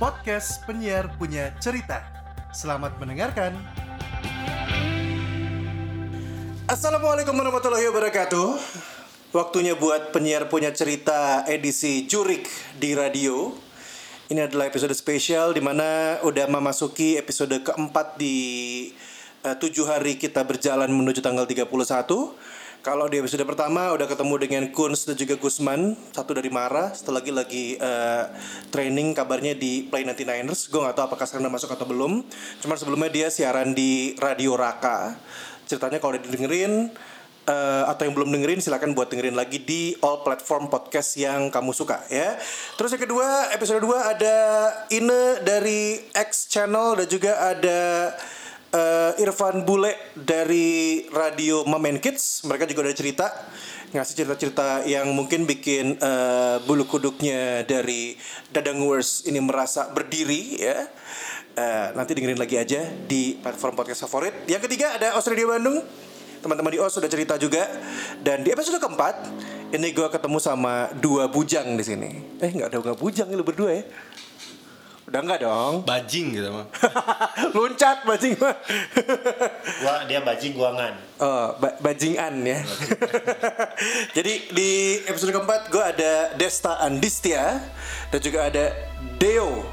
podcast penyiar punya cerita. Selamat mendengarkan. Assalamualaikum warahmatullahi wabarakatuh. Waktunya buat penyiar punya cerita edisi Jurik di radio. Ini adalah episode spesial di mana udah memasuki episode keempat di eh, tujuh hari kita berjalan menuju tanggal 31. Kalau di episode pertama udah ketemu dengan Kunz dan juga Gusman, satu dari Mara. Setelah lagi lagi eh, training kabarnya di Play 99ers. Gue nggak tahu apakah sekarang udah masuk atau belum. Cuman sebelumnya dia siaran di Radio Raka. Ceritanya kalau udah didengerin eh, atau yang belum dengerin silakan buat dengerin lagi di all platform podcast yang kamu suka ya. Terus yang kedua episode 2 ada Ine dari X Channel dan juga ada eh, Irfan Bule dari Radio Mamen Kids. Mereka juga ada cerita ngasih cerita-cerita yang mungkin bikin eh, bulu kuduknya dari Dadang Wars ini merasa berdiri ya. Eh, nanti dengerin lagi aja di platform podcast favorit. Yang ketiga ada Australia Bandung. Teman-teman di OS sudah cerita juga. Dan di episode keempat, ini gue ketemu sama dua bujang di sini. Eh nggak ada nggak bujang lu berdua ya? Udah nggak dong? bajing gitu mah Loncat bajing mah. Gua dia bajing guangan. Oh, ba- bajingan ya. Jadi di episode keempat gue ada Desta Andistia dan juga ada Deo.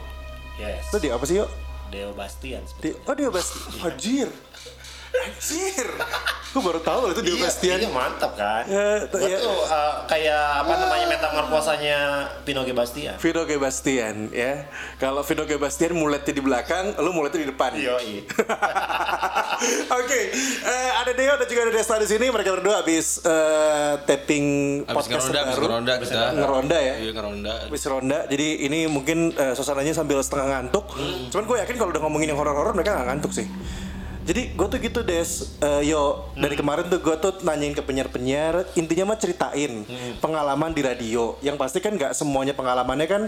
Yes. Itu dia apa sih yuk? Deo Bastian. Di, oh Deo Basti. Anjir. Anjir. Gue baru tahu loh itu Deo Bastian. Iya mantap kan. Ya, Gua ya. tuh uh, kayak apa namanya metamorfosanya Pinoge Bastian. Vino Gebastian ya. Kalau Vino Gebastian muletnya di belakang, lu muletnya di depan. Iya, iya. Oke, eh, ada Deo dan juga ada Desta di sini. Mereka berdua habis eh, tapping Abis podcast ngeronda, abis baru. ngeronda kita Ngeronda ya. Iya ngeronda Habis ronda, jadi ini mungkin eh, suasananya sambil setengah ngantuk. Cuman gue yakin kalau udah ngomongin yang horor-horor mereka nggak ngantuk sih. Jadi gue tuh gitu Des, Eh, yo dari kemarin tuh gue tuh nanyain ke penyiar-penyiar, intinya mah ceritain pengalaman di radio. Yang pasti kan nggak semuanya pengalamannya kan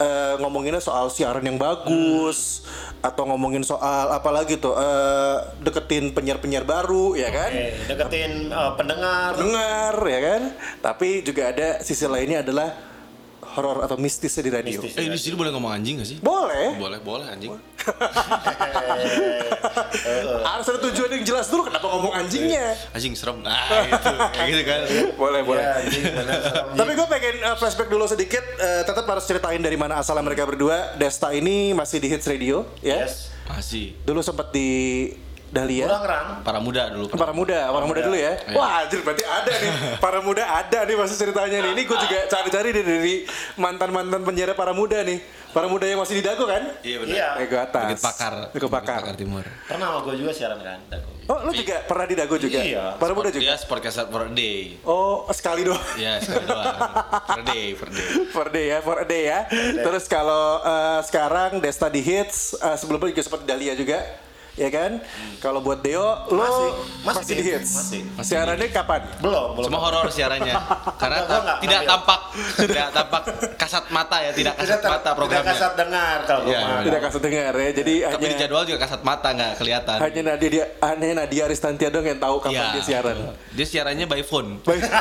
eh, ngomonginnya soal siaran yang bagus atau ngomongin soal apalagi tuh eh, deketin penyiar-penyiar baru ya kan? Deketin uh, pendengar. Dengar ya kan? Tapi juga ada sisi lainnya adalah horor atau mistisnya di radio. Mistis. Eh di sini boleh ngomong anjing gak sih? Boleh. Boleh, boleh anjing Harus ada tujuan yang jelas dulu kenapa ngomong anjingnya. Anjing serem Nah gitu, kayak gitu kan Boleh, boleh. Iya, anjing, bener, serem. Tapi gue pengen uh, flashback dulu sedikit. Uh, tetap harus ceritain dari mana asalnya mereka berdua. Desta ini masih di Hits Radio, ya. Yes. Masih Dulu sempat di Dahlia. Kurang rang. Para muda dulu Para muda, para muda dulu ya. Wah, anjir berarti ada nih. Para muda ada nih masih ceritanya nih. Ini gue juga cari-cari nih dari mantan-mantan penjara para muda nih. Para muda yang masih di Dago kan? Iya Iya. Dago atas. Bukit Pakar Bukit Pakar. Bukit Timur Pernah sama gue juga siaran kan. Dago. Oh, lu juga pernah di Dago juga? Iya. Para muda juga? Dia sportcaster for a day Oh, sekali doang. Ya sekali doang Per day, per day a day ya, for a day ya. Terus kalau eh, sekarang Desta di hits, eh, sebelumnya juga sempat di Dahlia juga, ya kan? Kalau buat Deo, lo masih, Masih, masih di di- hits. masih. Siarannya kapan? Belum, belum. Cuma horor siarannya Karena Enggak, enggak tidak ngambil. tampak Tidak tampak kasat mata ya Tidak kasat ter- mata Tidak programnya kasat dengar kalau Iya, mah. Tidak kasih dengar ya. Jadi Tapi di hanya jadwal juga kasat mata nggak kelihatan hanya Nadia dia hanya Nadia Aristantia dong yang tahu kapan Iya. dia siaran. Dia siarannya by phone Baik.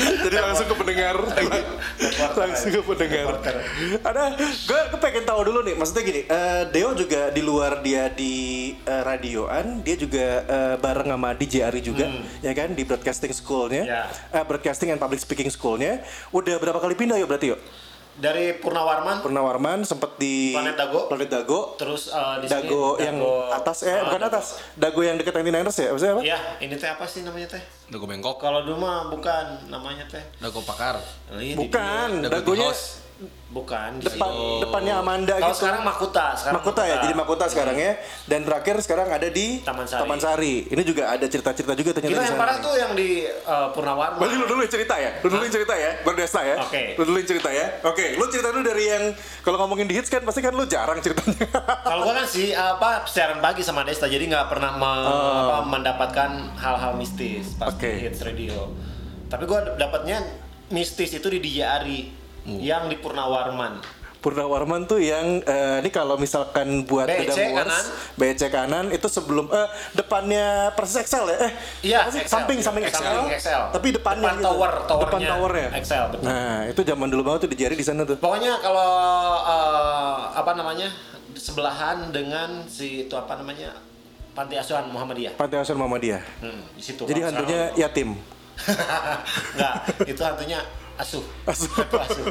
Jadi langsung ke pendengar. langsung ke pendengar. Ada, gue gue pengen tahu dulu nih. Maksudnya gini, eh, Deo juga di luar dia di eh, radioan, dia juga eh, bareng sama DJ Ari juga, ya kan di broadcasting schoolnya, Ya. Eh, broadcasting and public speaking schoolnya. Udah berapa kali pindah yuk berarti yuk? Dari Purnawarman Pernah Warman sempet di Planet Dago. Planet Dago. terus uh, di sini Dago, yang atas eh Ah, bukan Dago. atas. Dago yang deket 99ers ya? Maksudnya apa? Iya, ini teh apa sih namanya teh? Dago bengkok Kalau dulu mah bukan namanya teh. Dago pakar Ini Bukan, Dago Dagonya house. Bukan. depan situ. depannya Amanda Kalau gitu. sekarang Makuta, sekarang Makuta ya, jadi Makuta sekarang ya. Dan terakhir sekarang ada di Taman Sari. Sari. Ini juga ada cerita-cerita juga ternyata Kita yang parah tuh yang di uh, Purnawarman. Berarti lu dulu cerita ya? Lu dulu cerita ya? Berdesa ya? Oke. Lu dulu cerita ya? Oke, lu cerita dulu dari yang kalau ngomongin di hits kan pasti kan lu jarang ceritanya. Kalau gua kan sih apa siaran pagi sama Desta, jadi nggak pernah me- apa, mendapatkan hal-hal mistis pas Oke. di hits radio. Tapi gua dapatnya mistis itu di DJ Ari yang di Purnawarman. Purnawarman tuh yang eh, ini kalau misalkan buat BC kanan. BC kanan itu sebelum eh, depannya Persis Excel ya? Eh, Iya? Excel. samping samping Excel. Excel, Excel. tapi depannya Depan gitu. tower, towernya depan towernya Excel, betul. Nah, itu zaman dulu banget tuh di Jari di sana tuh. Pokoknya kalau eh, apa namanya sebelahan dengan si itu apa namanya panti asuhan Muhammadiyah. Pantai Asuhan Muhammadiyah. Hmm, di situ. Jadi hantunya yatim. Enggak, itu hantunya asuh. Asuh. Asuh.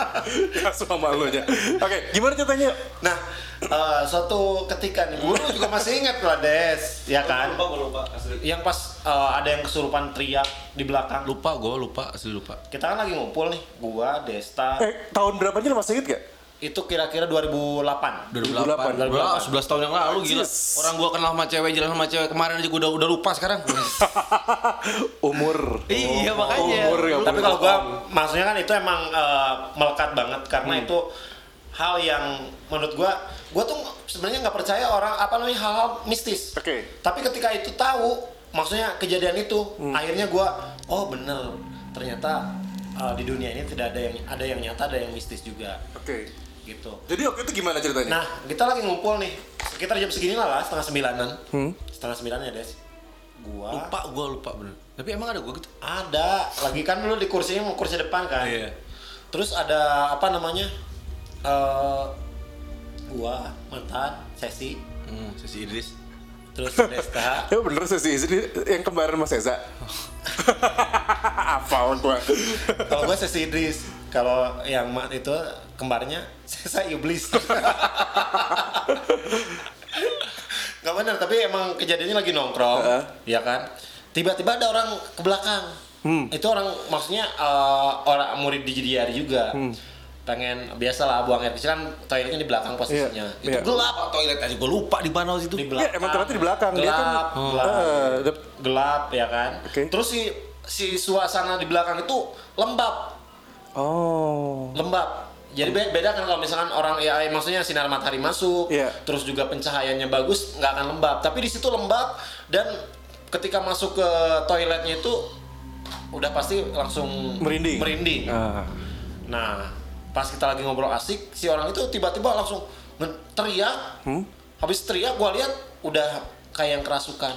Asuh sama lu aja. Oke, gimana ceritanya? Nah, eh, suatu ketika nih, gue juga masih ingat lah Des, ya kan? Lupa gue lupa asli. Yang pas eh, ada yang kesurupan teriak di belakang. Lupa gue lupa asli lupa. Kita kan lagi ngumpul nih, gua, Desta, Eh, tahun berapanya lu masih inget gak? Itu kira-kira 2008. 2008. 2008. Wah, 11 tahun yang lalu gila. Yes. Orang gua kenal sama cewek, jalan sama cewek kemarin aja gua udah udah lupa sekarang. Umur. Iya, makanya. Umur ya. Tapi kalau gua maksudnya kan itu emang eh, melekat banget karena itu hal yang menurut gua gua tuh sebenarnya nggak percaya orang apa namanya hal-hal mistis. Oke. Tapi ketika itu tahu, maksudnya kejadian itu, akhirnya gua oh bener ternyata eh, di dunia ini tidak ada yang ada yang nyata, ada yang mistis juga Oke. Gitu. Jadi waktu itu gimana ceritanya? Nah, kita lagi ngumpul nih. Sekitar jam segini lah, setengah sembilanan. Hmm. Setengah sembilan ya, Des. Gua lupa gua lupa bener. Tapi emang ada gua gitu. ada. Lagi kan dulu di kursinya mau kursi depan kan. Iya. Terus ada apa namanya? eh gua, mantan, sesi, Hmm, sesi Idris. terus Desta. Ya bener sih ini yang kembaran Mas Eza. Apa gua? Kalau gua sesi Idris. Kalau yang ma- itu kembarnya Sesa Iblis. Gak bener, tapi emang kejadiannya lagi nongkrong, Heeh. ya kan? Tiba-tiba ada orang ke belakang. Hmm. Itu orang maksudnya eh, orang murid di JDR juga. Hmm. Pengen biasalah buang air kecil kan toiletnya di belakang posisinya. Iya, Itu iya. gelap. Apa toilet aja gua lupa di mana situ. Di Ya emang ternyata di belakang dia kan. Gelap, gelap. Dep- gelap ya kan. Oke. Terus si si suasana di belakang itu lembab, oh. lembab. Jadi be- beda kan kalau misalkan orang ya maksudnya sinar matahari masuk, Iya. terus juga pencahayaannya bagus, nggak akan lembab. Tapi di situ lembab dan ketika masuk ke toiletnya itu udah pasti langsung Merinding. Merinding. Ah. Nah, pas kita lagi ngobrol asik, si orang itu tiba-tiba langsung teriak. Hmm? Habis teriak gua lihat udah kayak yang kerasukan.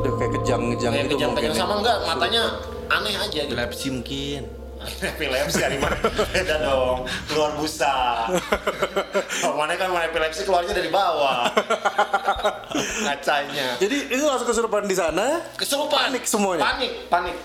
Udah kayak kejang-kejang gitu kejang-kejang mungkin sama ya. enggak, matanya aneh aja gitu. Epilepsi mungkin. epilepsi dari mana? Beda dong, keluar busa. Kalau mana kan mana epilepsi keluarnya dari bawah. Kacanya. Jadi itu langsung kesurupan di sana. Kesurupan. Panik semuanya? Panik, panik.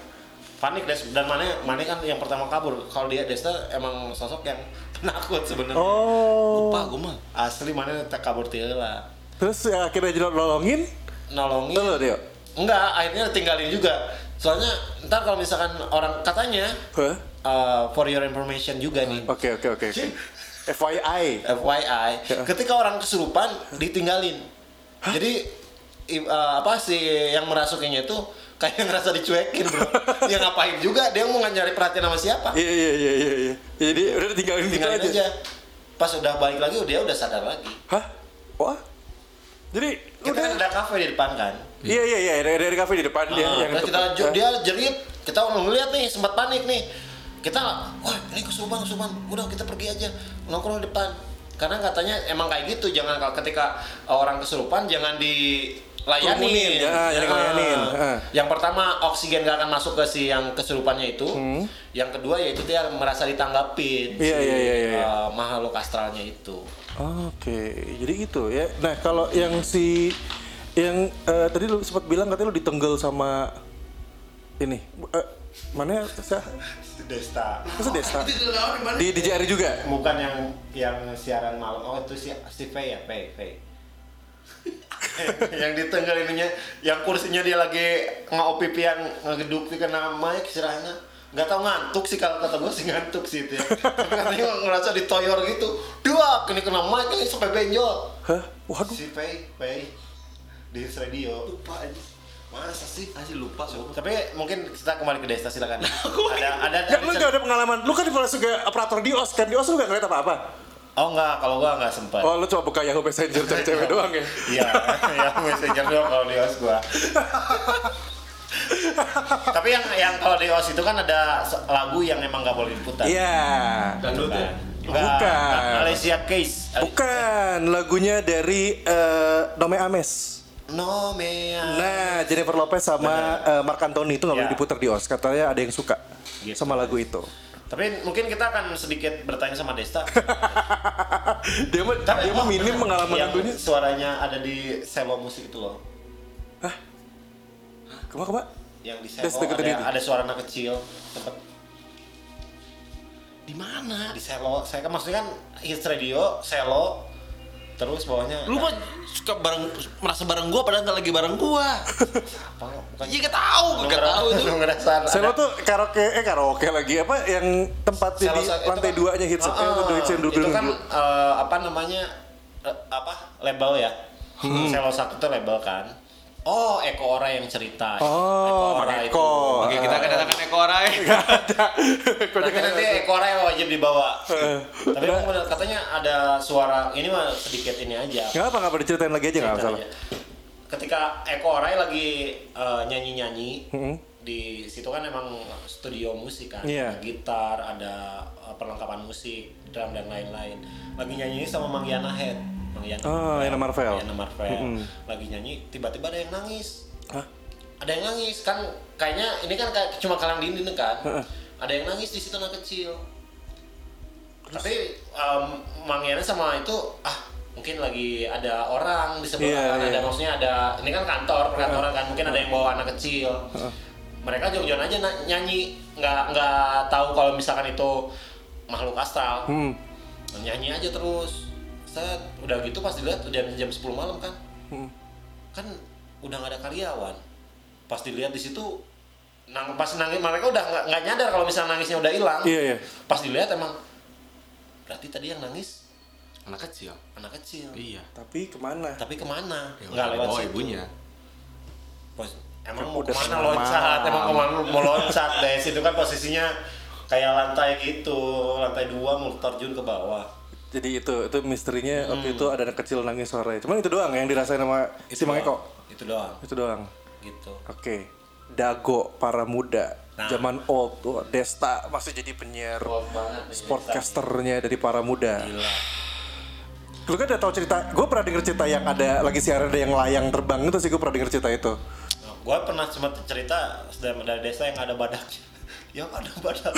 Panik Des dan mana mana kan yang pertama kabur. Kalau dia Desta emang sosok yang penakut sebenarnya. Oh. Lupa gua mah. Asli mana tak kabur lah. Terus ya, akhirnya jadi nolongin. Nolongin. Tuh. Enggak, akhirnya tinggalin juga. Soalnya ntar kalau misalkan orang katanya Hah? uh, for your information juga nih. Oke oke oke. oke. FYI. FYI, Ya. ketika orang kesurupan ditinggalin. Jadi i- uh, apa sih yang merasukinya itu kayak ngerasa dicuekin, Bro. ya ngapain juga dia mau nyari perhatian sama siapa? Iya iya iya iya. iya. Jadi udah tinggalin gitu Tinggalin aja. aja. Pas udah balik lagi dia udah sadar lagi. Hah? Wah. Jadi. Kan ada kafe di depan kan. Iya iya iya dari, dari kafe di depan dia Ah, yang kita ju- dia jerit, kita ngeliat nih sempat panik nih. Kita wah ini kesurupan kesurupan, udah kita pergi aja nongkrong di depan. Karena katanya emang kayak gitu, jangan kalau ketika orang kesurupan jangan dilayanin. Kerumunin, ya, jangan dilayanin. Ah. Yang pertama oksigen gak akan masuk ke si yang kesurupannya itu. Hmm. Yang kedua yaitu dia merasa ditanggapin Iya, si iya, iya, iya. uh, makhluk astralnya itu. Oke, jadi itu ya. Nah, kalau yang si yang eh, tadi lu sempat bilang katanya lu ditenggel sama ini. Eh, mana ya? Desta. Masa Desta? Di di JRI juga. Bukan yang yang siaran malam. Oh itu si si Faye ya, Faye, Faye. Yang ditenggal ininya, yang kursinya dia lagi ngopipian ngegeduk di kena mic istilahnya. Nggak tahu ngantuk sih kalau kata gue sih ngantuk sih itu ya. Tapi katanya ngerasa ditoyor gitu. Dua, kini kena mic ini sampai benjol. Hah? Waduh. Si Faye, Faye di radio. Lupa aja. Masa sih? Asli lupa gua. Tapi mungkin kita kembali ke Desta silakan. ada ada Ya, lu gak ada pengalaman. Lu kan masuk ke operator di OS kan. Di OS lu gak ngeliat apa-apa. Oh enggak, kalau gua enggak sempat. Oh, lu cuma buka Yahoo Messenger cewek-cewek doang ya. Iya, ya messenger doang kalau di host gua. Tapi yang yang kalau di OS itu kan ada lagu yang emang nggak boleh diputar. Iya. Dangdut ya? Enggak, Bukan. enggak, Malaysia Case. Bukan, lagunya dari eh, Nome Ames. No mea. Nah, Jennifer Lopez sama eh, Mark Anthony itu nggak boleh Ya. diputar di Oscar. Katanya ada yang suka Gitu. sama lagu itu. Tapi mungkin kita akan sedikit bertanya sama Desta. dia mah dia mah minim pengalaman yang lagunya. suaranya ada di selo musik itu loh. Kema kema. Yang di selo ada, itu. ada suara anak kecil. Tempat Di mana? di selo. Saya kan maksudnya kan hits radio, selo, terus bawahnya Lu mah suka bareng merasa bareng gua padahal nggak lagi bareng gua. apa? Bukan Iya gak tahu, Lu gak tahu itu. Selo ada- tuh karaoke eh karaoke lagi apa yang tempat di lantai kan- duanya hits Ah, eh, ah, hits itu kan dulu. eh, apa namanya eh, apa label ya Hmm. Selo satu itu label kan oh Eko Ora yang cerita Oh, Ora Mang itu. Eko. Oke, kita kedatangan Eko Orai. Kok Nanti, jangan- nanti Eko Ora yang wajib dibawa tapi emang bener, katanya ada suara ini mah sedikit ini aja Nggak apa nggak apa diceritain lagi aja nggak Cerita masalah. aja. Ketika Eko Orai lagi eh, nyanyi-nyanyi Hmm. di situ kan emang studio musik kan. Iya. ada gitar ada eh, perlengkapan musik drum dan lain-lain. Lagi nyanyi sama Mang Yana Head. Mang Yana Oh, Yana Marvel. Yana Marvel. Mm-mm. lagi nyanyi tiba-tiba ada yang nangis. Hah? ada yang nangis. Kan kayaknya ini kan kayak cuma kalang dinding kan. Ada yang nangis di situ anak kecil. Tapi em, Mang Yana sama itu ah mungkin lagi ada orang di sebelah Iya, kan, ada iya. maksudnya ada ini kan kantor perkantoran kan mungkin ada yang bawa anak kecil mereka jauh-jauh aja nyanyi nggak nggak tahu kalau misalkan itu makhluk astral Hmm. nyanyi aja terus set udah gitu pas dilihat udah jam 10 malam kan Hmm. kan udah nggak ada karyawan pas dilihat di situ nang pas nangis mereka udah nggak nyadar kalau misalnya nangisnya udah hilang Iya iya. pas dilihat emang berarti tadi yang nangis Anak kecil. anak kecil Iya. Tapi ke mana? tapi ke mana Ya, nggak lewat situ ibunya. Pos- emang mau ke mana loncat emang ke mana mau loncat deh situ kan posisinya kayak lantai gitu lantai dua mau terjun ke bawah Jadi itu itu misterinya waktu Hmm. itu ada anak kecil nangis sore. Cuman itu doang yang dirasain sama si Mang Eko. itu doang Itu doang. gitu Oke. Dago para muda. Nah. Zaman old tuh Desta masih jadi penyiar sportcasternya dari para muda. gila Lu kan udah tahu cerita, gue pernah denger cerita yang ada lagi siaran ada yang layang terbang itu sih gue pernah denger cerita itu. gue pernah sempat cerita dari dari desa yang ada badaknya yang ada badak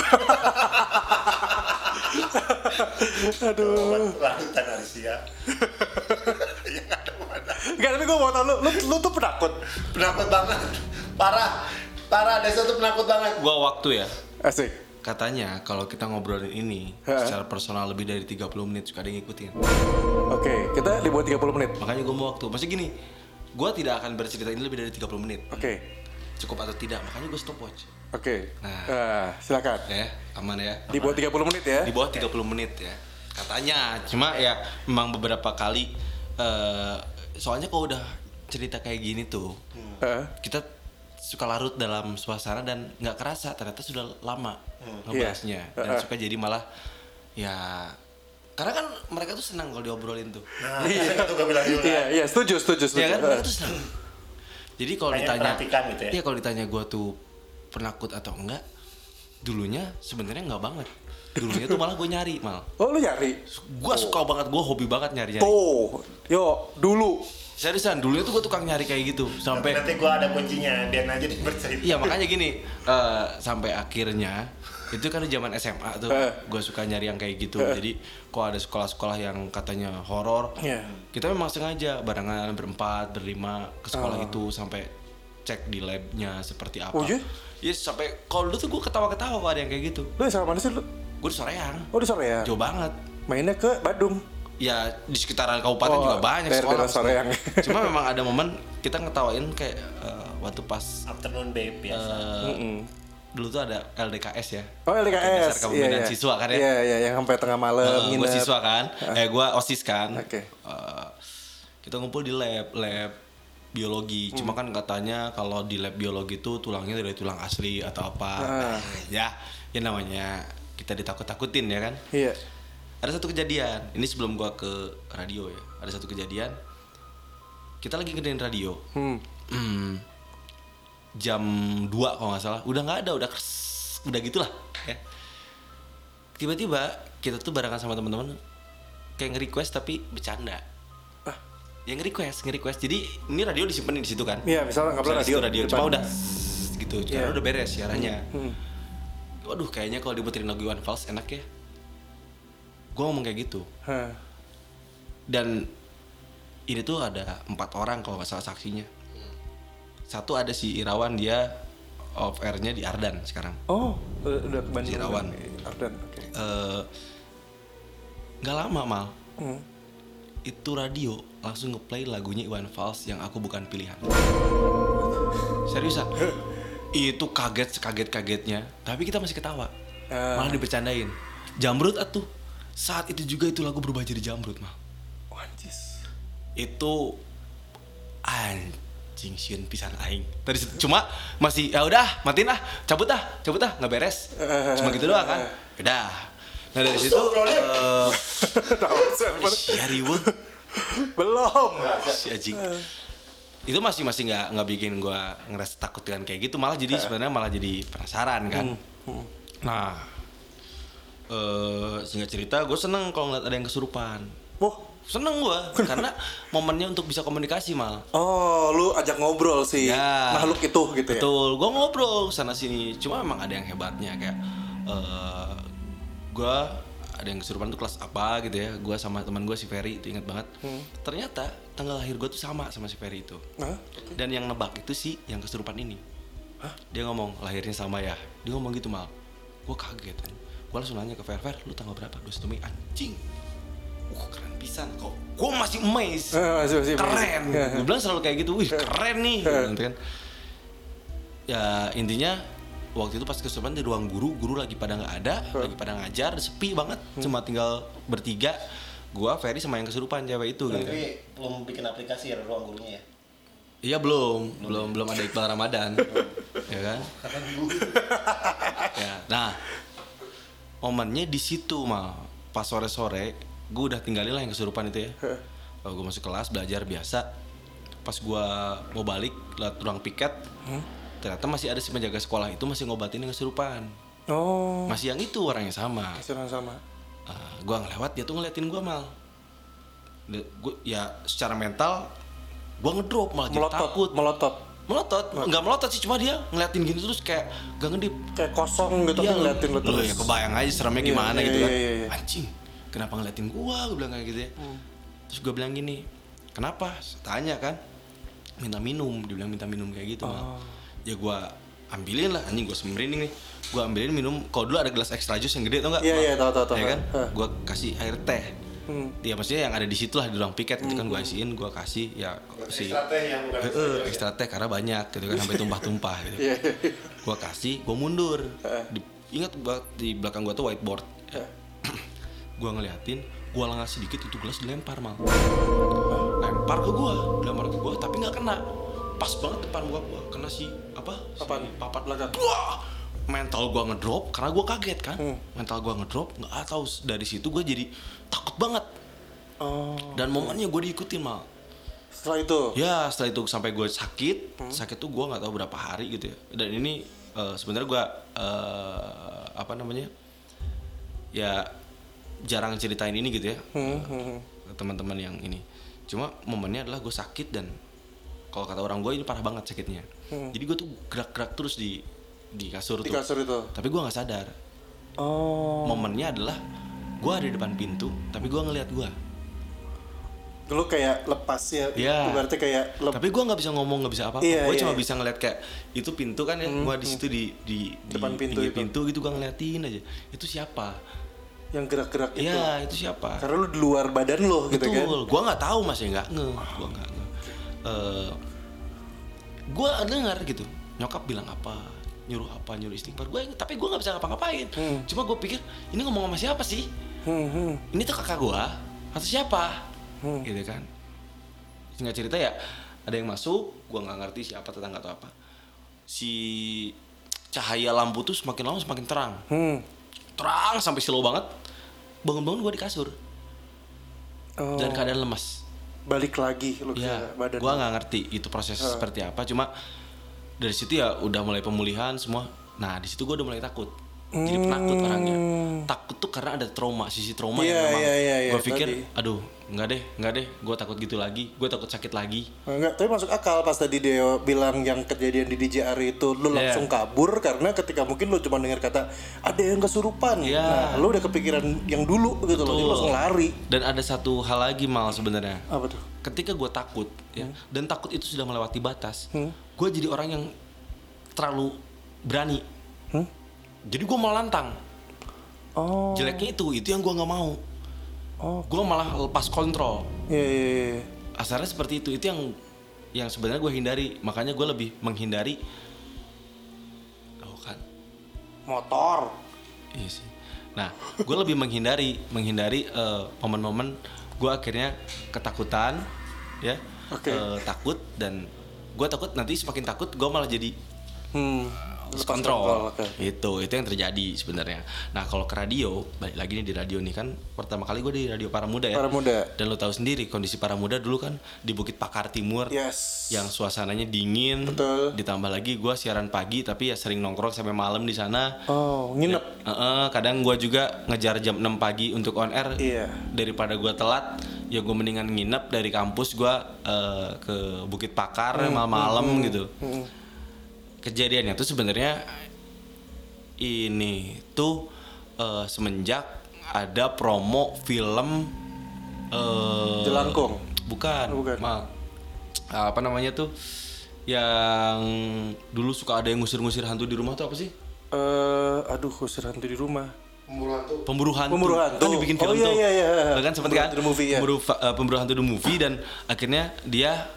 Aduh. lautan Arisia yang ada badak Enggak, tapi gue mau tau lu, lu, lu tuh penakut. penakut banget parah parah desa tuh penakut banget Gua waktu ya. Asik. Katanya kalau kita ngobrolin ini Heeh. secara personal lebih dari 30 menit suka ada yang ngikutin. Oke, kita dibuat 30 menit. Makanya gue mau waktu. Masih gini, gue tidak akan bercerita ini lebih dari 30 menit. Oke. Cukup atau tidak, makanya gue stopwatch. Oke. Nah. Ah, silakan. Ya, aman ya. Dibuat 30 menit ya. Di bawah 30 menit ya. Katanya, cuma ya memang beberapa kali eh soalnya kalau udah cerita kayak gini tuh, Heeh. kita suka larut dalam suasana dan nggak kerasa ternyata sudah lama ngebahasnya Iya. dan Heeh. suka jadi malah ya karena kan mereka tuh senang kalau diobrolin tuh nah itu gue bilang juga Iya, iya, setuju, setuju, setuju. ya kan Heeh. mereka tuh senang jadi kalau ditanya gitu ya. iya kalau ditanya gue tuh penakut atau enggak dulunya sebenarnya nggak banget dulunya tuh malah gue nyari mal Oh, lu nyari? gue suka banget gue hobi banget nyari nyari Tuh, yo, dulu. Seriusan dulunya tuh gue tukang nyari kayak gitu sampai nanti gue ada kuncinya biar aja dia bercerita Iya makanya gini eh, sampai akhirnya itu kan di zaman SMA tuh Eh. gue suka nyari yang kayak gitu jadi kok ada sekolah-sekolah yang katanya horor Iya. kita memang sengaja barengan berempat berlima ke sekolah Oh. itu sampai cek di labnya seperti apa Oh, iya? Iya, sampai kalau dulu tuh gue ketawa-ketawa kalau ada yang kayak gitu Lu sama mana sih lu? gue di Soreang Oh, di sore ya? jauh banget Mainnya ke Badung. Ya di sekitaran kabupaten Oh, juga banyak sekolah Soreang. cuma memang ada momen kita ngetawain kayak eh, waktu pas afternoon babe biasa eh, Mm-mm. dulu tuh ada LDKS ya Oh, Dasar LDKS. kepemimpinan siswa kan ya? Iya, iya, yang sampai tengah malam gue nginep. siswa kan, eh gue osis kan. Oke. Eh, kita ngumpul di lab, lab biologi. Cuma Hmm. kan katanya kalau di lab biologi itu tulangnya dari tulang asli atau apa. Ah. ya, ya namanya kita ditakut-takutin ya kan. Iya. Ada satu kejadian. Ini sebelum gua ke radio ya. Ada satu kejadian. Kita lagi ngedein radio. Hmm. Hmm. jam 2 kalau nggak salah udah nggak ada udah kers, udah gitulah ya tiba-tiba kita tuh barengan sama teman-teman kayak nge-request tapi bercanda Ah. yang nge-request nge-request jadi ini radio disimpan di situ kan Iya, misalnya nggak radio, radio depan. cuma udah gitu karena Iya. udah beres siarannya Hmm. waduh kayaknya kalau diputerin lagu Iwan Fals enak ya gue ngomong kayak gitu. Dan ini tuh ada empat orang kalau nggak salah saksinya. Satu ada si Irawan dia off airnya di Ardan sekarang. Oh, udah, udah ke Bandung. Sirawan. Ardan, oke. Eh, nggak lama mal. Hmm. itu radio langsung ngeplay lagunya Iwan Fals yang aku bukan pilihan. Seriusan? Itu kaget sekaget kagetnya tapi kita masih ketawa. Ah. malah dibercandain. Jamrut atuh saat itu juga itu lagu berubah jadi jamrut mal Wancis. itu anjing siun pisan aing. Situ cuma masih ya udah matiin ah cabut ah cabut ah nggak beres. Cuma gitu doang kan. Udah. Nah dari situ eh si riweuh Belum. si anjing. Itu masih masih nggak nggak bikin gua ngerasa takut dengan kayak gitu. Malah jadi sebenarnya malah jadi penasaran kan. Nah eh singkat cerita gue seneng kalau ngeliat ada yang kesurupan Wah. seneng gua karena momennya untuk bisa komunikasi mal Oh, lu ajak ngobrol sih Ya. makhluk itu gitu ya. Betul, gue ngobrol sana sini. Cuma emang ada yang hebatnya kayak eh gue ada yang kesurupan tuh kelas apa gitu ya. Gue sama teman gue si Ferry itu inget banget. Hmm. Ternyata tanggal lahir gue tuh sama sama si Ferry itu. Hah? Dan yang nebak itu sih yang kesurupan ini. Dia ngomong lahirnya sama ya. Dia ngomong gitu mal. Gue kaget kan. Gue langsung nanya ke Fer, Fer, lu tanggal berapa? 21 Mei. Anjing. Uh keren pisan kok. Gue masih amazed. Eh, masih- masih- keren. Masih. gue bilang selalu kayak gitu wih keren nih. Gitu kan. Ya intinya waktu itu pas kesurupan di ruang guru guru lagi pada nggak ada lagi pada ngajar sepi banget. Cuma tinggal bertiga gua Ferry sama yang kesurupan cewek itu gitu kan. Tapi belum bikin aplikasi ya ruang gurunya ya. iya belum. Belum belum ada Iqbal Ramadan. Ya kan? Ya nah momennya di situ mah pas sore sore gue udah tinggalin lah yang kesurupan itu ya. Kalau gue masuk kelas belajar biasa. Pas gue mau balik lewat ruang piket ternyata masih ada si penjaga sekolah itu masih ngobatin yang kesurupan. Oh, masih yang itu orang yang sama. Masih orang sama. uh, gue ngelewat dia tuh ngeliatin gue mal. Gua, ya secara mental gue ngedrop malah jadi Melotot, takut. melotot. Melotot nggak melotot sih cuma dia ngeliatin gini terus kayak gak ngedip Kayak kosong gitu Iya, kan ngeliatin lu lu terus. ya kebayang aja seremnya Iya, gimana iya, gitu kan iya, iya, iya. anjing kenapa ngeliatin gua gue bilang kayak gitu ya Hmm. terus gue bilang gini kenapa tanya kan minta minum dia bilang minta minum kayak gitu Mal. Oh. ya gua ambilin lah anjing gue sembrinding nih gue ambilin minum kalau dulu ada gelas extra jus yang gede tau nggak Iya, iya, tahu, tahu, tahu. ya kan Hah. gue kasih air teh Hmm. dia maksudnya yang ada di situ lah di ruang piket gitu kan gue isiin gue kasih ya si Ekstra teh yang bukan Eh, ekstra eh, jus ya. ekstra teh karena banyak gitu kan sampai tumpah-tumpah gitu. Iya. Gua kasih, gua mundur. Di, ingat di belakang gua tuh whiteboard. gua ngeliatin, gua lengah sedikit itu gelas dilempar mal. Lempar ke gua, dilempar ke gua tapi nggak kena. Pas banget depan gua, gua kena si apa? Si Belakang. Wah! Mental gua ngedrop karena gua kaget kan. Hmm. Mental gua ngedrop, nggak tahu dari situ gua jadi takut banget. Oh, Dan momennya gua diikutin mal. setelah itu. Ya setelah itu sampai gue sakit, sakit tuh gue nggak tahu berapa hari gitu ya. Dan ini eh, sebenarnya gue eh, apa namanya ya jarang ceritain ini gitu ya Hmm, hmm, hmm. ke teman-teman yang ini. Cuma momennya adalah gue sakit dan kalau kata orang gue ini parah banget sakitnya. Jadi gue tuh gerak-gerak terus di di kasur Di tuh. kasur itu. Tapi gue nggak sadar. Oh. Momennya adalah gue ada di depan pintu, tapi gue ngelihat gue. Dulu kayak lepas ya. Iya. Berarti kayak lep- tapi gue nggak bisa ngomong nggak bisa apa-apa Iya, gue iya, cuma iya. bisa ngeliat kayak itu pintu kan ya gue di situ di di di Depan pintu pinggir itu. pintu gitu gue ngeliatin aja itu siapa yang gerak-gerak itu. Iya itu siapa Karena lu di luar badan lo gitu kan. betul gue nggak tahu masih nggak nge gue nggak nge Eh, gue dengar gitu nyokap bilang apa nyuruh apa nyuruh istighfar. Gue tapi gue nggak bisa ngapa-ngapain. Cuma gue pikir ini ngomong sama siapa sih? Hmm, hmm. ini tuh kakak gua atau siapa? Hmm. gitu kan. Singkat cerita ya ada yang masuk gua nggak ngerti siapa tetangga atau apa. Si cahaya lampu tuh semakin lama semakin terang. Hmm. terang sampai slow banget. Bangun-bangun gua di kasur. Oh, dan keadaan lemas. Balik lagi lu ke ya badan. gua nggak ngerti itu proses seperti apa. Cuma dari situ ya udah mulai pemulihan semua. Nah di situ gue udah mulai takut jadi penakut orangnya takut tuh karena ada trauma sisi trauma Iya, yang memang iya, iya, iya, gue pikir tadi. aduh nggak deh nggak deh gue takut gitu lagi gue takut sakit lagi Enggak, tapi masuk akal pas tadi dia bilang yang kejadian di DJR itu lu Iya. langsung kabur karena ketika mungkin lu cuma dengar kata ada yang kesurupan. Iya. Nah, lu udah kepikiran yang dulu gitu loh, jadi langsung lari. dan ada satu hal lagi mal sebenarnya Apa tuh? ketika gue takut ya Hmm. dan takut itu sudah melewati batas gue jadi orang yang terlalu berani Hmm? Jadi gue malah lantang Oh, jeleknya itu itu yang gue nggak mau Oh. gue malah lepas kontrol iya iya iya. asalnya seperti itu itu yang yang sebenarnya gue hindari makanya gue lebih menghindari oh kan Motor. iya sih nah gue lebih menghindari menghindari eh, momen-momen gue akhirnya ketakutan ya Oke. eh, takut dan gue takut nanti semakin takut gue malah jadi Hmm. Lepas control, oke. itu itu yang terjadi sebenarnya nah kalau ke radio balik lagi nih di radio nih kan pertama kali gue di radio para muda ya Para muda. dan lo tahu sendiri kondisi para muda dulu kan di Bukit Pakar Timur Yes. yang suasananya dingin Betul. ditambah lagi gue siaran pagi tapi ya sering nongkrong sampai malam di sana Oh, nginep. Eh, eh, kadang gue juga ngejar jam 6 pagi untuk on air Iya. daripada gue telat ya gue mendingan nginep dari kampus gue eh, ke Bukit Pakar Hmm, malam-malam gitu kejadiannya tuh sebenarnya ini tuh eh, semenjak ada promo film eh Jelangkung. bukan, Oh, bukan. Ma- apa namanya tuh yang dulu suka ada yang ngusir-ngusir hantu di rumah tuh apa sih Eh, aduh, kusir hantu di rumah. Tuh. pemburu hantu. Pemburu hantu. Kan dibikin Oh, film iya, tuh. iya, iya. Bahkan sempat Pemburu kan hantu the movie, iya. pemburu, eh, pemburu hantu the movie dan akhirnya dia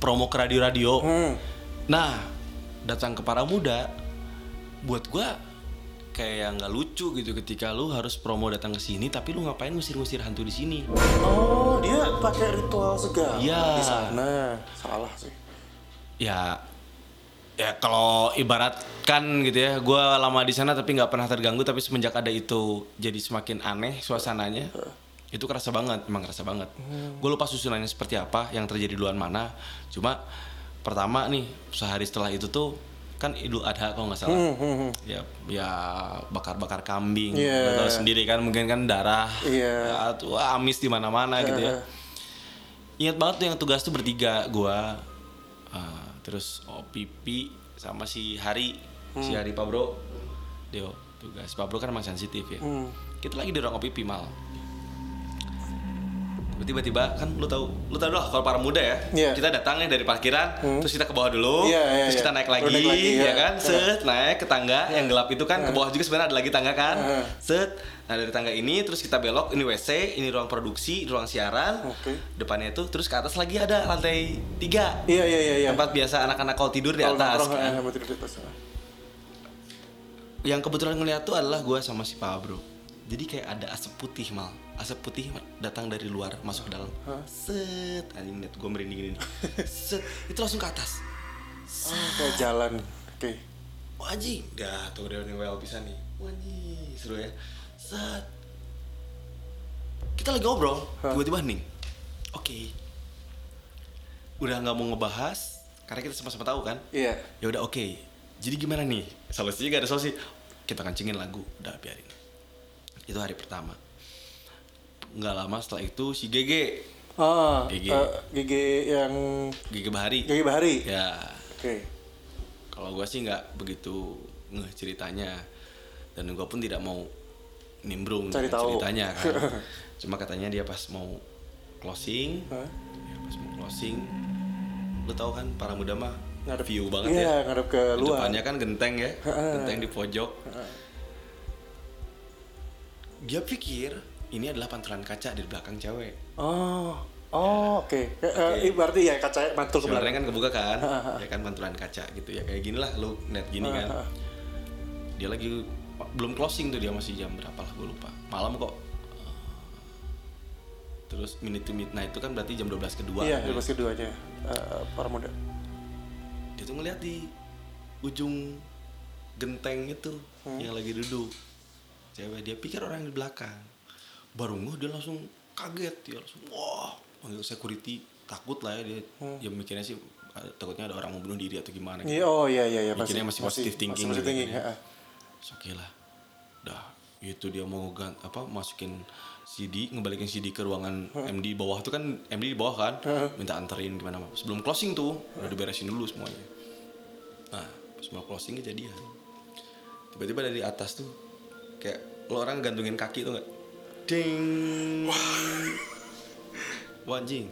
promo ke radio-radio. Hmm. Nah, datang ke para muda buat gua kayak nggak lucu gitu ketika lu harus promo datang ke sini tapi lu ngapain ngusir-ngusir hantu di sini. Oh, dia pakai ritual segala Iya. di sana. Salah sih. Ya ya kalau ibaratkan gitu ya gua lama di sana tapi nggak pernah terganggu tapi semenjak ada itu jadi semakin aneh suasananya itu kerasa banget emang kerasa banget gue lupa susunannya seperti apa yang terjadi duluan mana cuma pertama nih sehari setelah itu tuh kan idul adha kalau nggak salah. Ya ya bakar bakar kambing Hmm, Iya. Lo tahu sendiri kan mungkin kan darah Iya. ya, tuh amis di mana mana gitu ya. Ingat banget tuh yang tugas tuh bertiga gua uh, terus oh pipi sama si Hari si Hari Pak Bro Deo tugas Pak Bro kan emang sensitif ya. Hmm. kita lagi di ruang pipi mal tiba-tiba kan lu tahu lu tahu lah kalau para muda ya Iya. kita datang nih dari parkiran terus kita ke bawah dulu Iya, iya, terus iya. kita naik lagi, naik lagi, ya iya. kan set naik ke tangga yang gelap itu kan ke bawah juga sebenarnya ada lagi tangga kan Iya. set nah dari tangga ini terus kita belok ini WC ini ruang produksi ruang siaran Oke. depannya itu terus ke atas lagi ada lantai tiga Iya, iya, iya, iya. tempat biasa anak-anak kalau tidur di atas kan. eh, mau tidur di atas. yang kebetulan ngeliat tuh adalah gue sama si Pak Bro jadi kayak ada asap putih mal asap putih datang dari luar masuk ke dalam. Set anjing liat gue merinding ini. Set itu langsung ke atas. Oh, kayak jalan. Oke. Wah anjing. Dah tuh udah nih well bisa nih. Anjing seru ya. Set. Kita lagi ngobrol tiba-tiba hening oke. Udah nggak mau ngebahas karena kita sama-sama tahu kan? Iya. ya udah oke. Jadi gimana nih? Solusinya gak ada solusi. Kita kencingin lagu. Udah biarin. Itu hari pertama nggak lama setelah itu si GG Ah, Gigi. eh, gigi yang GG Bahari gigi bahari. ya Oke. kalau gue sih nggak begitu ngeh ceritanya dan gue pun tidak mau nimbrung Cari tahu. ceritanya kan cuma katanya dia pas mau closing Hah? ya pas mau closing lu tahu kan para muda mah Ngadep- view banget iya, ya ngadep ke Di luar. depannya kan genteng ya genteng di pojok dia pikir ini adalah pantulan kaca di belakang cewek. Oh. Oh, oke. Eh, eh, Berarti ya kaca mantul ke belakang. kan kebuka kan? Ya kan pantulan kaca gitu ya. Kayak gini lah lu ngeliat gini kan. dia lagi belum closing tuh dia masih jam berapa lah gue lupa. Malam kok. Terus minute to midnight itu kan berarti jam 12 kedua Iya, bebas keduanya. Eh, para muda. dia tuh ngeliat di ujung genteng itu yang lagi duduk. Cewek dia pikir orang di belakang baru ngeh dia langsung kaget dia langsung wah. Panggil security takut lah ya dia. Ya mikirnya sih ada- takutnya ada orang mau bunuh diri atau gimana Iya, oh iya iya iya Mikirnya masih positive thinking Masih gitu thinking, kan ya. heeh. Terus oke lah. Udah itu dia mau gan apa masukin CD ngebalikin CD ke ruangan MD di bawah. Tuh kan MD di bawah kan? Minta anterin gimana. Sebelum closing tuh udah diberesin dulu semuanya. Nah pas mau closing kejadian. Tiba-tiba dari atas tuh kayak lo orang gantungin kaki tuh nggak ding wah anjing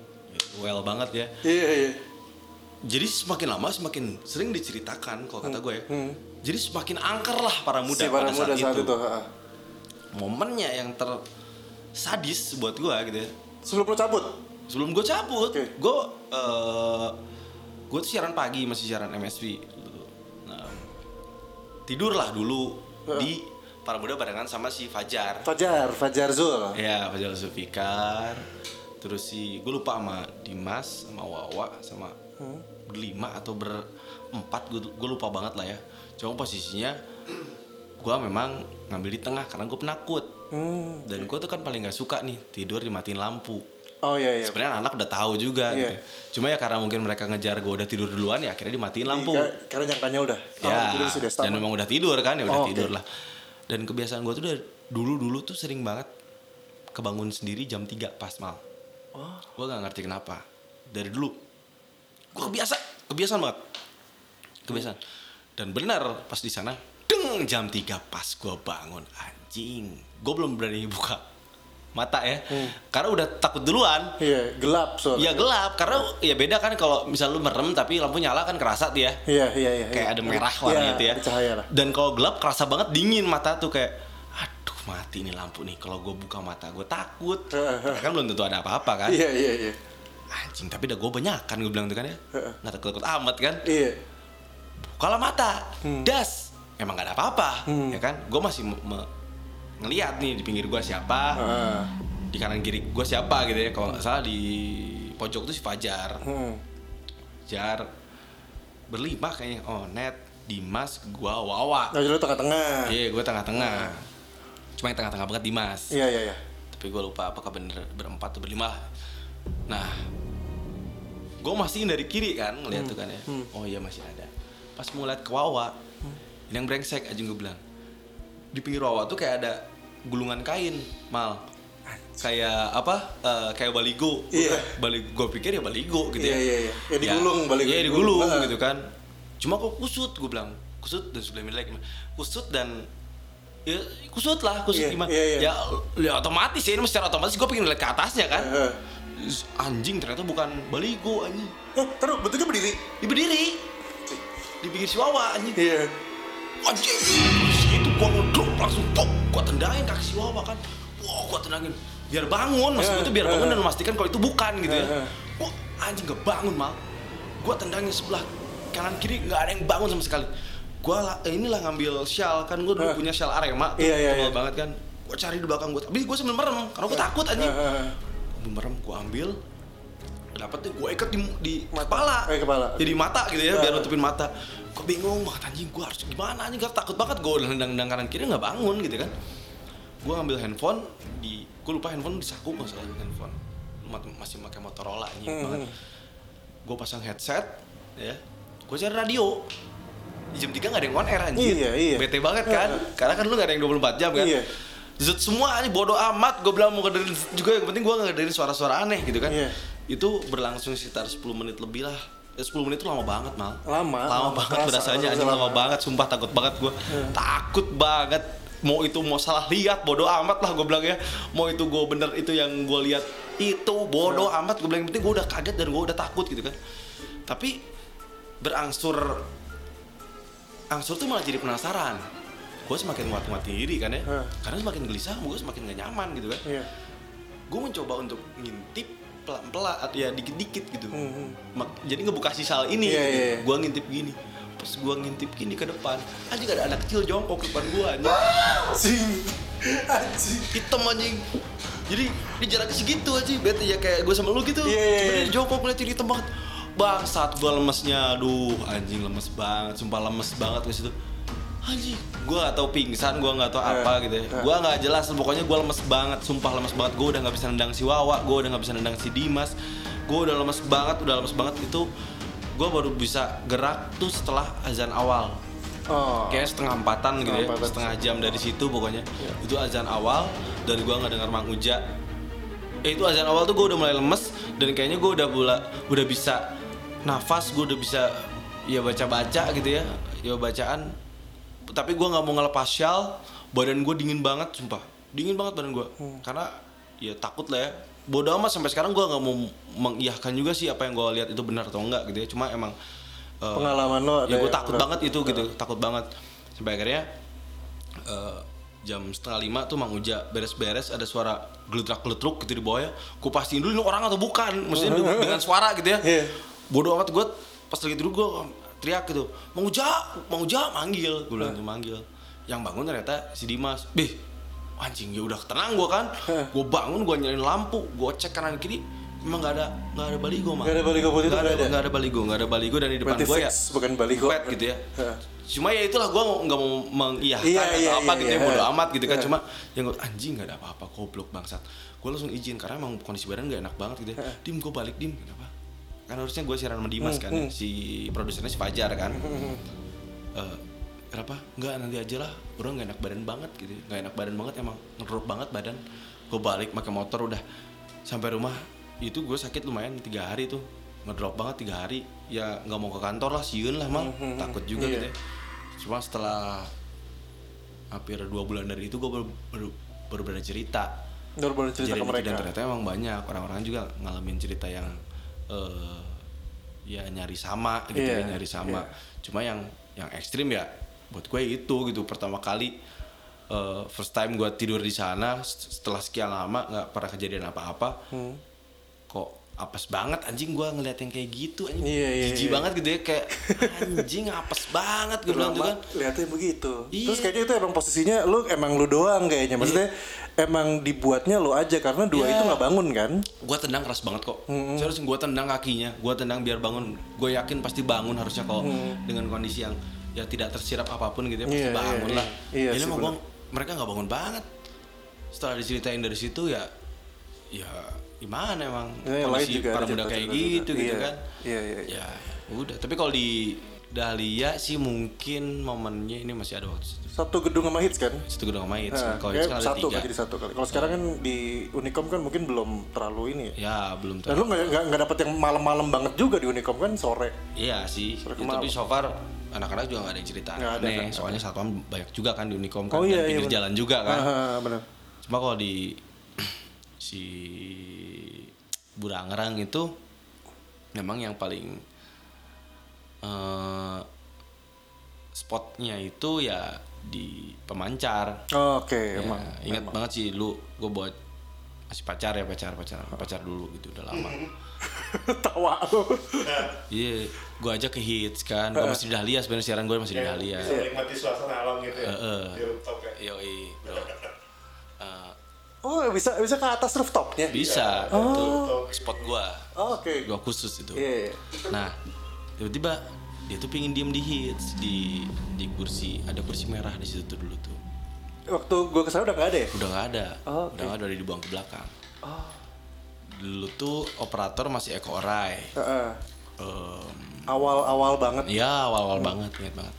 well banget ya Iya iya. jadi semakin lama semakin sering diceritakan kalau kata gue ya. Jadi semakin angker lah para muda Hmm. Si para pada muda saat, saat itu. itu. Momennya yang ter sadis buat gue gitu ya. Sebelum lo cabut. Sebelum gue cabut, Oke. gue eh gue tuh siaran pagi masih siaran MSV. Nah, tidurlah dulu di para muda barengan sama si Fajar. Fajar, Fajar Zul. Ya, Fajar Zulfikar. Terus si gue lupa sama Dimas, sama Wawa, sama berlima atau berempat gue lupa banget lah ya. Cuma posisinya gue memang ngambil di tengah karena gue penakut. Hmm. Dan gue tuh kan paling gak suka nih tidur dimatiin lampu. Oh iya iya. Sebenarnya anak udah tahu juga Iya. gitu. Cuma ya karena mungkin mereka ngejar gue udah tidur duluan ya akhirnya dimatiin lampu. Ka- Karena jangkanya udah. Ya, Oh, tidur sudah dan memang udah tidur kan ya udah Oh, tidur lah. Dan kebiasaan gue tuh udah dulu-dulu tuh sering banget kebangun sendiri jam 3 pas mal. Oh. Gue gak ngerti kenapa. Dari dulu. Gue kebiasa, kebiasaan banget. Kebiasaan. Dan benar pas di sana, deng jam 3 pas gue bangun anjing. Gue belum berani buka mata ya. Karena udah takut duluan. Iya, gelap soalnya. Ya gelap karena ya beda kan kalau misal lu merem tapi lampu nyala kan kerasa tuh ya Iya, iya, iya. kayak iya. ada merah Iya, warnanya itu ya. cahaya lah. Dan kalau gelap kerasa banget dingin mata tuh kayak aduh mati nih lampu nih. Kalau gue buka mata gue takut. Karena kan belum tentu ada apa-apa kan. Iya, iya, iya. Anjing tapi udah gue banyak kan gue bilang tuh kan ya. Nggak takut-takut amat kan. Iya. Kalau mata Hmm. das emang gak ada apa-apa ya kan. Gue masih me- me- ngeliat nih di pinggir gue siapa. Ah. Di kanan kiri gue siapa gitu ya. Kalau nggak salah di pojok tuh si Fajar. Hmm. Jar berlima kayaknya. Oh net Dimas gua Wawa. Nah, jadi lo tengah-tengah. Iya, gue tengah-tengah. Cuma yang tengah-tengah banget Dimas. Iya, iya, iya. Tapi gue lupa apakah bener berempat atau berlima. lah. Nah, gue masih dari kiri kan ngeliat tuh kan ya. Oh iya masih ada. Pas mau lihat ke Wawa, ini yang brengsek aja gue bilang. Di pinggir Wawa tuh kayak ada gulungan kain, mal. Kayak apa? eh, kayak baligo. Iya. Baligo. Gue pikir ya baligo gitu Iya, ya. iya, iya. Ya, digulung, baligo Iya digulung. digulung gitu kan. Cuma kok kusut gue bilang. Kusut dan sudah milik kusut dan ya kusut lah kusut Iya, gimana iya, iya. ya ya otomatis ya ini secara otomatis gue pengen lihat ke atasnya kan Heeh. anjing ternyata bukan baligo anjing Eh, taruh bentuknya berdiri. di berdiri di pinggir si Wawa anjing Iya. anjing Itu gua ngedrop langsung pok gua tendangin kaki si Wawa kan. Wah gua tendangin. Biar bangun maksud gua tuh biar bangun dan memastikan kalau itu bukan gitu ya. Wah anjing gak bangun mal. Gua tendangin sebelah kanan kiri nggak ada yang bangun sama sekali. Gua lah, eh, inilah ngambil shawl kan gua dulu punya shawl Arema tuh Iya, iya, tebal iya. banget kan. Gua cari di belakang gua. Tapi gua sambil merem karena gua takut anjing. Gua merem gua ambil dapet tuh gue ikat di, di kepala. Eh, kepala. jadi mata gitu ya biar nutupin mata. Gue bingung banget anjing gue harus gimana anjing? Gue takut banget gue nendang-nendang kanan kiri nggak bangun gitu kan. Gue ngambil handphone di gue lupa handphone di saku nggak salah handphone. Ma- masih pakai Motorola anjing Hmm. banget. gue pasang headset ya. Gue cari radio. Di jam 3 gak ada yang on air anjir Iya, iya. bete banget kan? Karena kan lu gak ada yang 24 jam kan? Iya. Zut semua aja bodoh amat. Gue bilang mau ngedengerin juga yang penting gue ngedengerin suara-suara aneh gitu kan? Iya. Itu berlangsung sekitar 10 menit lebih lah. Ya, 10 menit itu lama banget mal. Lama, lama, lama. banget Kerasa, berasanya anjing lama lama. banget. Sumpah takut banget gue takut banget. Mau itu mau salah lihat bodoh amat lah gue bilang ya. Mau itu gue bener itu yang gue lihat itu bodoh amat gue bilang. Penting gue udah kaget dan gue udah takut gitu kan. Tapi berangsur angsur tuh malah jadi penasaran. Gue semakin nguat-nguat diri kan ya. Hah. karena semakin gelisah gue semakin gak nyaman gitu kan. Iya. gue mencoba untuk ngintip pelan-pelan atau ya dikit-dikit gitu Hmm, Mak- jadi ngebuka sisal ini Iya, gitu. iya, iya. gue ngintip gini pas gue ngintip gini ke depan anjing ada anak kecil jongkok ke depan gue anjing Anjing. Anjing. hitam anjing jadi di jarak segitu aja bete ya kayak gue sama lu gitu Iya, iya, Cuma iya. dia jongkok ngeliat jadi hitam banget bangsat gue lemesnya aduh anjing lemes banget sumpah lemes banget ke situ anjing. Gue gak tau pingsan gue gak tau apa gitu ya. gue gak jelas pokoknya gue lemes banget sumpah lemes banget. Gue udah gak bisa nendang si Wawa gue udah gak bisa nendang si Dimas. Gue udah lemes banget udah lemes banget. Itu gue baru bisa gerak tuh setelah azan awal. Oh. kayak setengah empatan gitu ya Setengah empatan. setengah jam dari situ pokoknya. Itu azan awal dan gue nggak dengar Mang Uja. Eh, itu azan awal tuh gue udah mulai lemes dan kayaknya gue udah bula, udah bisa nafas gue udah bisa ya baca baca gitu ya. Ya bacaan tapi gue nggak mau ngelepas shawl badan gue dingin banget sumpah. Dingin banget badan gue karena ya takut lah ya. Bodoh amat sampai sekarang gue nggak mau mengiyahkan juga sih apa yang gue lihat itu benar atau enggak gitu ya. Cuma emang eh, Pengalaman lo ya gue yang- takut banget itu gitu. Takut banget. Sampai akhirnya eh, jam setengah lima tuh Mang Uja beres-beres ada suara gelutrak-gelutruk gitu di bawah ya. Gue pastiin dulu ini orang atau bukan. Maksudnya dengan- dengan suara gitu ya. Iya. bodoh amat gue pas lagi duduk gue teriak gitu. Mang Uja Mang Uja manggil. Gue bilang tuh manggil. Yang bangun ternyata si Dimas bih anjing ya udah tenang gue kan. Gue bangun gue nyalain lampu gue cek kanan kiri emang nggak ada nggak ada baligo mah Nggak ada baligo putih nggak ada nggak ada? nggak ada baligo nggak ada baligo dan di depan gue ya bukan baligo. pet gitu ya. Cuma ya itulah gue nggak mau mengiyahkan Iya, atau iya, apa iya, gitu ya iya. bodo amat gitu kan. Cuma yang gue anjing nggak ada apa-apa goblok bangsat. Gue langsung izin karena emang kondisi badan gak enak banget gitu ya. Dim gue balik dim. Kenapa kan harusnya gue siaran sama Dimas kan ya. si produsernya si Fajar kan. Eh, kenapa? Nggak nanti aja lah. Orang nggak enak badan banget gitu. Nggak enak badan banget emang ngedrop banget badan. Gue balik pakai motor udah. Sampai rumah itu gue sakit lumayan tiga hari tuh. Ngedrop banget tiga hari. Ya nggak mau ke kantor lah siun lah mal takut juga gitu ya. Cuma setelah hampir dua bulan dari itu gue baru baru, baru berani cerita. Baru baru cerita ke mereka. dan ternyata emang banyak. Orang-orang juga ngalamin cerita yang eh, ya nyari sama gitu Iya, ya nyari sama iya. cuma yang yang ekstrim ya buat gue itu gitu pertama kali eh, first time gue tidur di sana set- setelah sekian lama nggak pernah kejadian apa-apa Hmm. kok apes banget anjing gue ngeliat yang kayak gitu anjing Iya, iya, jijik iya. banget gitu ya kayak anjing apes banget gue bilang tuh Lama kan lihatnya begitu. Iya. Terus kayaknya itu emang posisinya lu emang lu doang kayaknya. Maksudnya emang dibuatnya lu aja karena dua Iya. itu nggak bangun kan? gue tendang keras banget kok serius gue tendang kakinya gue tendang biar bangun gue yakin pasti bangun harusnya kalau dengan kondisi yang ya tidak tersirap apa pun gitu ya pasti Iya, iya, bangun iya. lah Iya Ini sih, emang gua- mereka nggak bangun banget setelah diceritain dari situ ya ya gimana emang Ya, lain kondisi juga para muda kayak gitu juga. gitu Iya. kan Iya, iya, iya. ya udah tapi kalau di Dahlia sih mungkin momennya ini masih ada waktu Satu gedung sama hits kan? satu gedung sama hits Nah, kalau hits kan ada satu tiga jadi satu kali. Kalau sekarang kan di Unicom kan mungkin belum terlalu ini ya. ya belum Dan tahu lu nggak nggak nggak dapet yang malam-malam banget juga di Unicom kan sore. Iya sih, Sore Ya, tapi so far anak-anak juga gak ada yang cerita Nggak ada, aneh. kan? Soalnya satpam banyak juga kan di Unicom kan, Oh, iya, dan iya, pinggir bener. jalan juga kan. Ah, benar. Cuma kalau di si Burangrang itu memang yang paling eh, spotnya itu ya di pemancar. Oh, Oke, Ya, emang. ingat banget sih lu gue buat masih pacar ya pacar pacar pacar dulu gitu udah lama. Tawa lu. Iya, gua aja ke hits kan. Gua masih di Dahlia sebenarnya siaran gue masih di Dahlia. bisa menikmati suasana alam gitu ya Heeh. di rooftop ya Yoi, bro. Eh, Oh, bisa bisa ke atas rooftopnya? bisa, itu spot gua. Oh, Oke. Gua khusus itu. Iya. iya. Nah, tiba-tiba dia tuh pingin diem di hits di di kursi ada kursi merah di situ tuh dulu tuh Waktu gua ke sana udah nggak ada ya? udah nggak ada Oh, udah nggak ada dibuang ke belakang Oh. dulu tuh operator masih Eko Orai Heeh. Em, Awal-awal banget. Iya awal-awal banget ingat banget.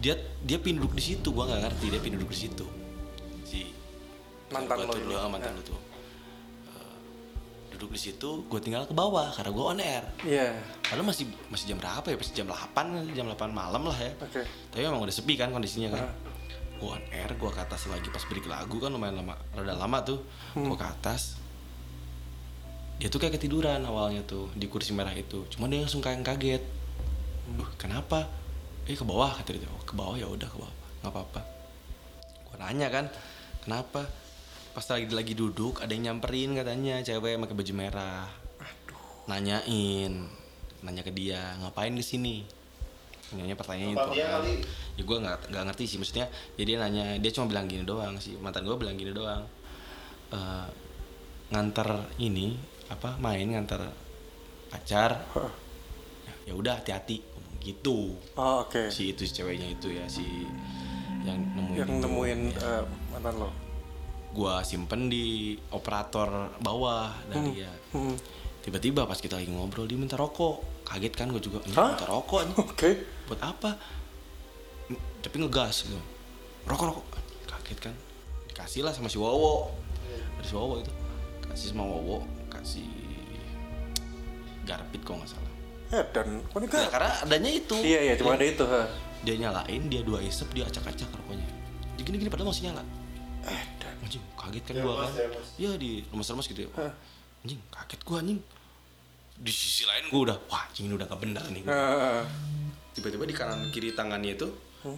Dia dia pin duduk di situ, gua nggak ngerti dia pin duduk di situ. Si Mantan lo dulu, mantan lu tuh. Duduk di situ, gue tinggal ke bawah karena gue on air. Iya. Padahal masih masih jam berapa ya? Masih jam 8, jam 8 malam lah ya. Oke. Tapi memang udah sepi kan kondisinya kan. Gue on air, gue ke atas lagi pas break lagu kan lumayan lama, rada lama tuh. Gue ke atas. Dia tuh kayak ketiduran awalnya tuh di kursi merah itu. Cuma dia langsung kayak kaget. Duh, kenapa? Eh ke bawah kata dia. Oh, ke bawah ya udah ke bawah. nggak apa-apa. Gue nanya kan, kenapa? Pas lagi lagi duduk ada yang nyamperin katanya cewek pakai baju merah. Nanyain, nanya ke dia ngapain ke sini? Nanya pertanyaan itu. kan. Ya gue nggak nggak ngerti sih maksudnya. Jadi dia nanya, dia cuma bilang gini doang sih. Mantan gue bilang gini doang. Eh, ngantar ini apa main ngantar pacar Hah. ya udah hati-hati gitu Oh, oke. si itu si ceweknya itu ya si yang nemuin Yang itu. nemuin Ya. eh, mantan lo. Gua simpen di operator bawah dari ya Hmm. tiba-tiba pas kita lagi ngobrol dia minta rokok kaget kan gue juga "Ini Hah? minta rokok. Oke. buat apa tapi ngegas gitu rokok rokok kaget kan dikasih lah sama si Wowo dari si Wowo itu kasih sama Wowo kasih garpit kok nggak salah Eh, dan ya, karena adanya itu Iya iya cuma ada itu. ha. dia nyalain dia dua isep dia acak-acak rokoknya dia gini-gini padahal masih nyala Eh, kaget kan Ya, gua Mas, kan. ya, iya di lemes-lemes gitu ya. Anjing kaget gua anjing. Di sisi lain gua udah wah anjing ini udah gak bener nih. Tiba-tiba di kanan kiri tangannya itu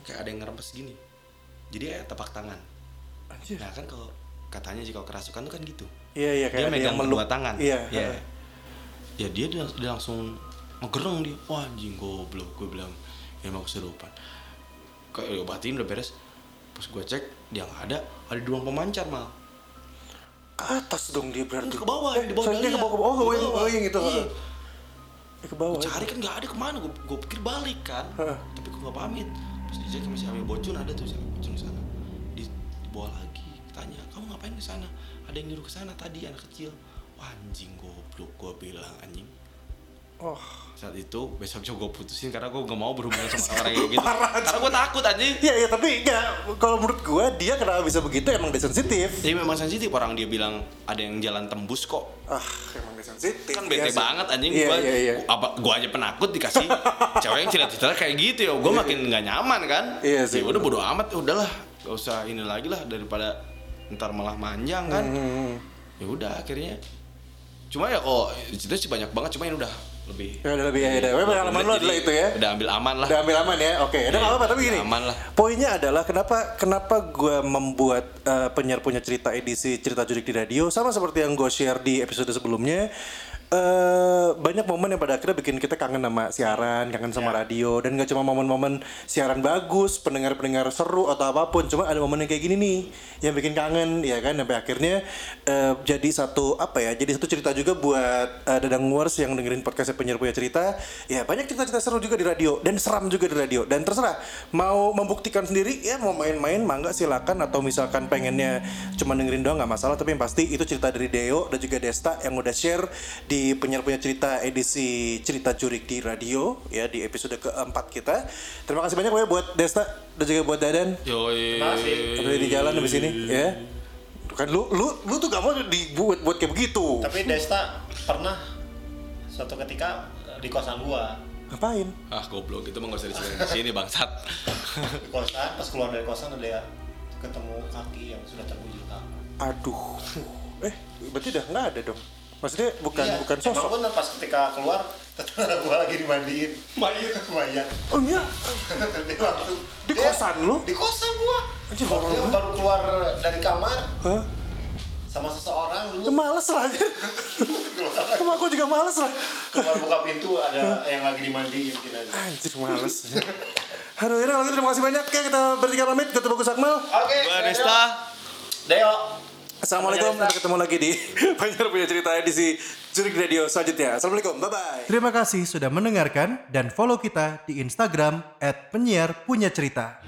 kayak ada yang ngerempes gini. Jadi kayak tepak tangan. Anjir. nah kan kalau katanya sih kalau kerasukan tuh kan gitu. Iya iya dia kayak ada megang yang meluk. kedua tangan. Iya. ya ha. ya dia, dia, dia langsung ngegereng dia. Wah anjing goblok gue bilang. Ini mau kesurupan. Kayak diobatin udah beres pas gue cek dia nggak ada ada di ruang pemancar mal Ke atas dong dia berarti. ke bawah Eh, di bawah soalnya dahlia. ke bawah ke bawah. Oh, ke bawah, bawah. oh, yang itu. Iya. Eh, ke bawah. Gua cari kan nggak ada ke mana gue gue pikir balik kan Heeh. tapi gue nggak pamit pas dicek sama si Amil Bocun ada tuh si Amil Bocun di sana di dibawa lagi tanya kamu ngapain ke sana ada yang nyuruh ke sana tadi anak kecil Wah, anjing goblok gue bilang anjing Oh. saat itu besok juga gue putusin karena gue gak mau berhubungan sama orang kayak gitu. Karena gue takut anjing. Iya iya tapi enggak kalau menurut gua dia kenapa bisa begitu? Emang dia sensitif. Jadi memang sensitif. Orang dia bilang ada yang jalan tembus kok. Ah, emang dia sensitif. kan bete Iya sih. banget anjing. Iya gua, iya iya. apa gua aja penakut dikasih cewek yang cerita-cerita kayak gitu ya. Gua makin nggak nyaman kan? Iya sih, ya udah bodo amat. Ya udahlah gak usah ini lagi lah daripada ntar malah manjang kan? Hmm. ya udah akhirnya. Cuma ya kok cerita sih banyak banget. Cuma ini udah lebih Ya udah lebih ya udah. Memang pengalaman lo adalah itu ya. udah ambil aman lah Udah ambil aman ya. Oke, udah nggak apa-apa tapi gini. Aman lah. Poinnya adalah kenapa kenapa gue membuat eh, penyiar punya cerita edisi cerita jurik di radio sama seperti yang gue share di episode sebelumnya. Eh banyak momen yang pada akhirnya bikin kita kangen sama siaran, kangen sama radio. Dan gak cuma momen-momen siaran bagus, pendengar-pendengar seru atau apa pun, cuma ada momen yang kayak gini nih yang bikin kangen ya kan? Sampai akhirnya eh, jadi satu apa ya, jadi satu cerita juga buat eh, Dadang Wars yang dengerin podcastnya penyiar punya cerita, ya banyak cerita-cerita seru juga di radio dan seram juga di radio. Dan terserah mau membuktikan sendiri ya mau main-main mangga silakan. Atau misalkan pengennya cuma dengerin doang nggak masalah. Tapi yang pasti itu cerita dari Deo dan juga Desta yang udah share di penyiar punya cerita edisi cerita jurik di radio ya di episode keempat kita. Terima kasih banyak ya buat Desta dan juga buat Dadan. Yoi. Terima kasih. udah di jalan habis ini ya. Kan lu lu lu tuh gak mau dibuat buat kayak begitu. Tapi Desta pernah suatu ketika di kosan gua. Ngapain? Ah goblok itu mah gak usah diceritain di sini bangsat. di kosan pas keluar dari kosan ada ya ketemu kaki yang sudah terbujur kaku. aduh. Eh berarti udah nggak ada dong maksudnya bukan Iya, bukan Emang sosok bener pas ketika keluar tetangga gua lagi dimandiin mayat mayat oh iya dia langsung Di dia- kosan lu? di kosan gua Anjir, Waktu dia banget. baru keluar dari kamar Hah? sama seseorang Ya, dulu males lah aja. Sama aku juga males lah. keluar buka pintu ada yang lagi dimandiin kita Anjir males. Aduh, ya gitu terima kasih banyak. Oke, kita bertiga pamit. Ketemu Bagus Akmal. oke Gua Deo. Desta. Deo Assalamualaikum. Sampai ketemu lagi di Banyak punya cerita edisi Jurik Radio selanjutnya. Assalamualaikum. Bye-bye. Terima kasih sudah mendengarkan dan follow kita di Instagram at penyiar punya cerita.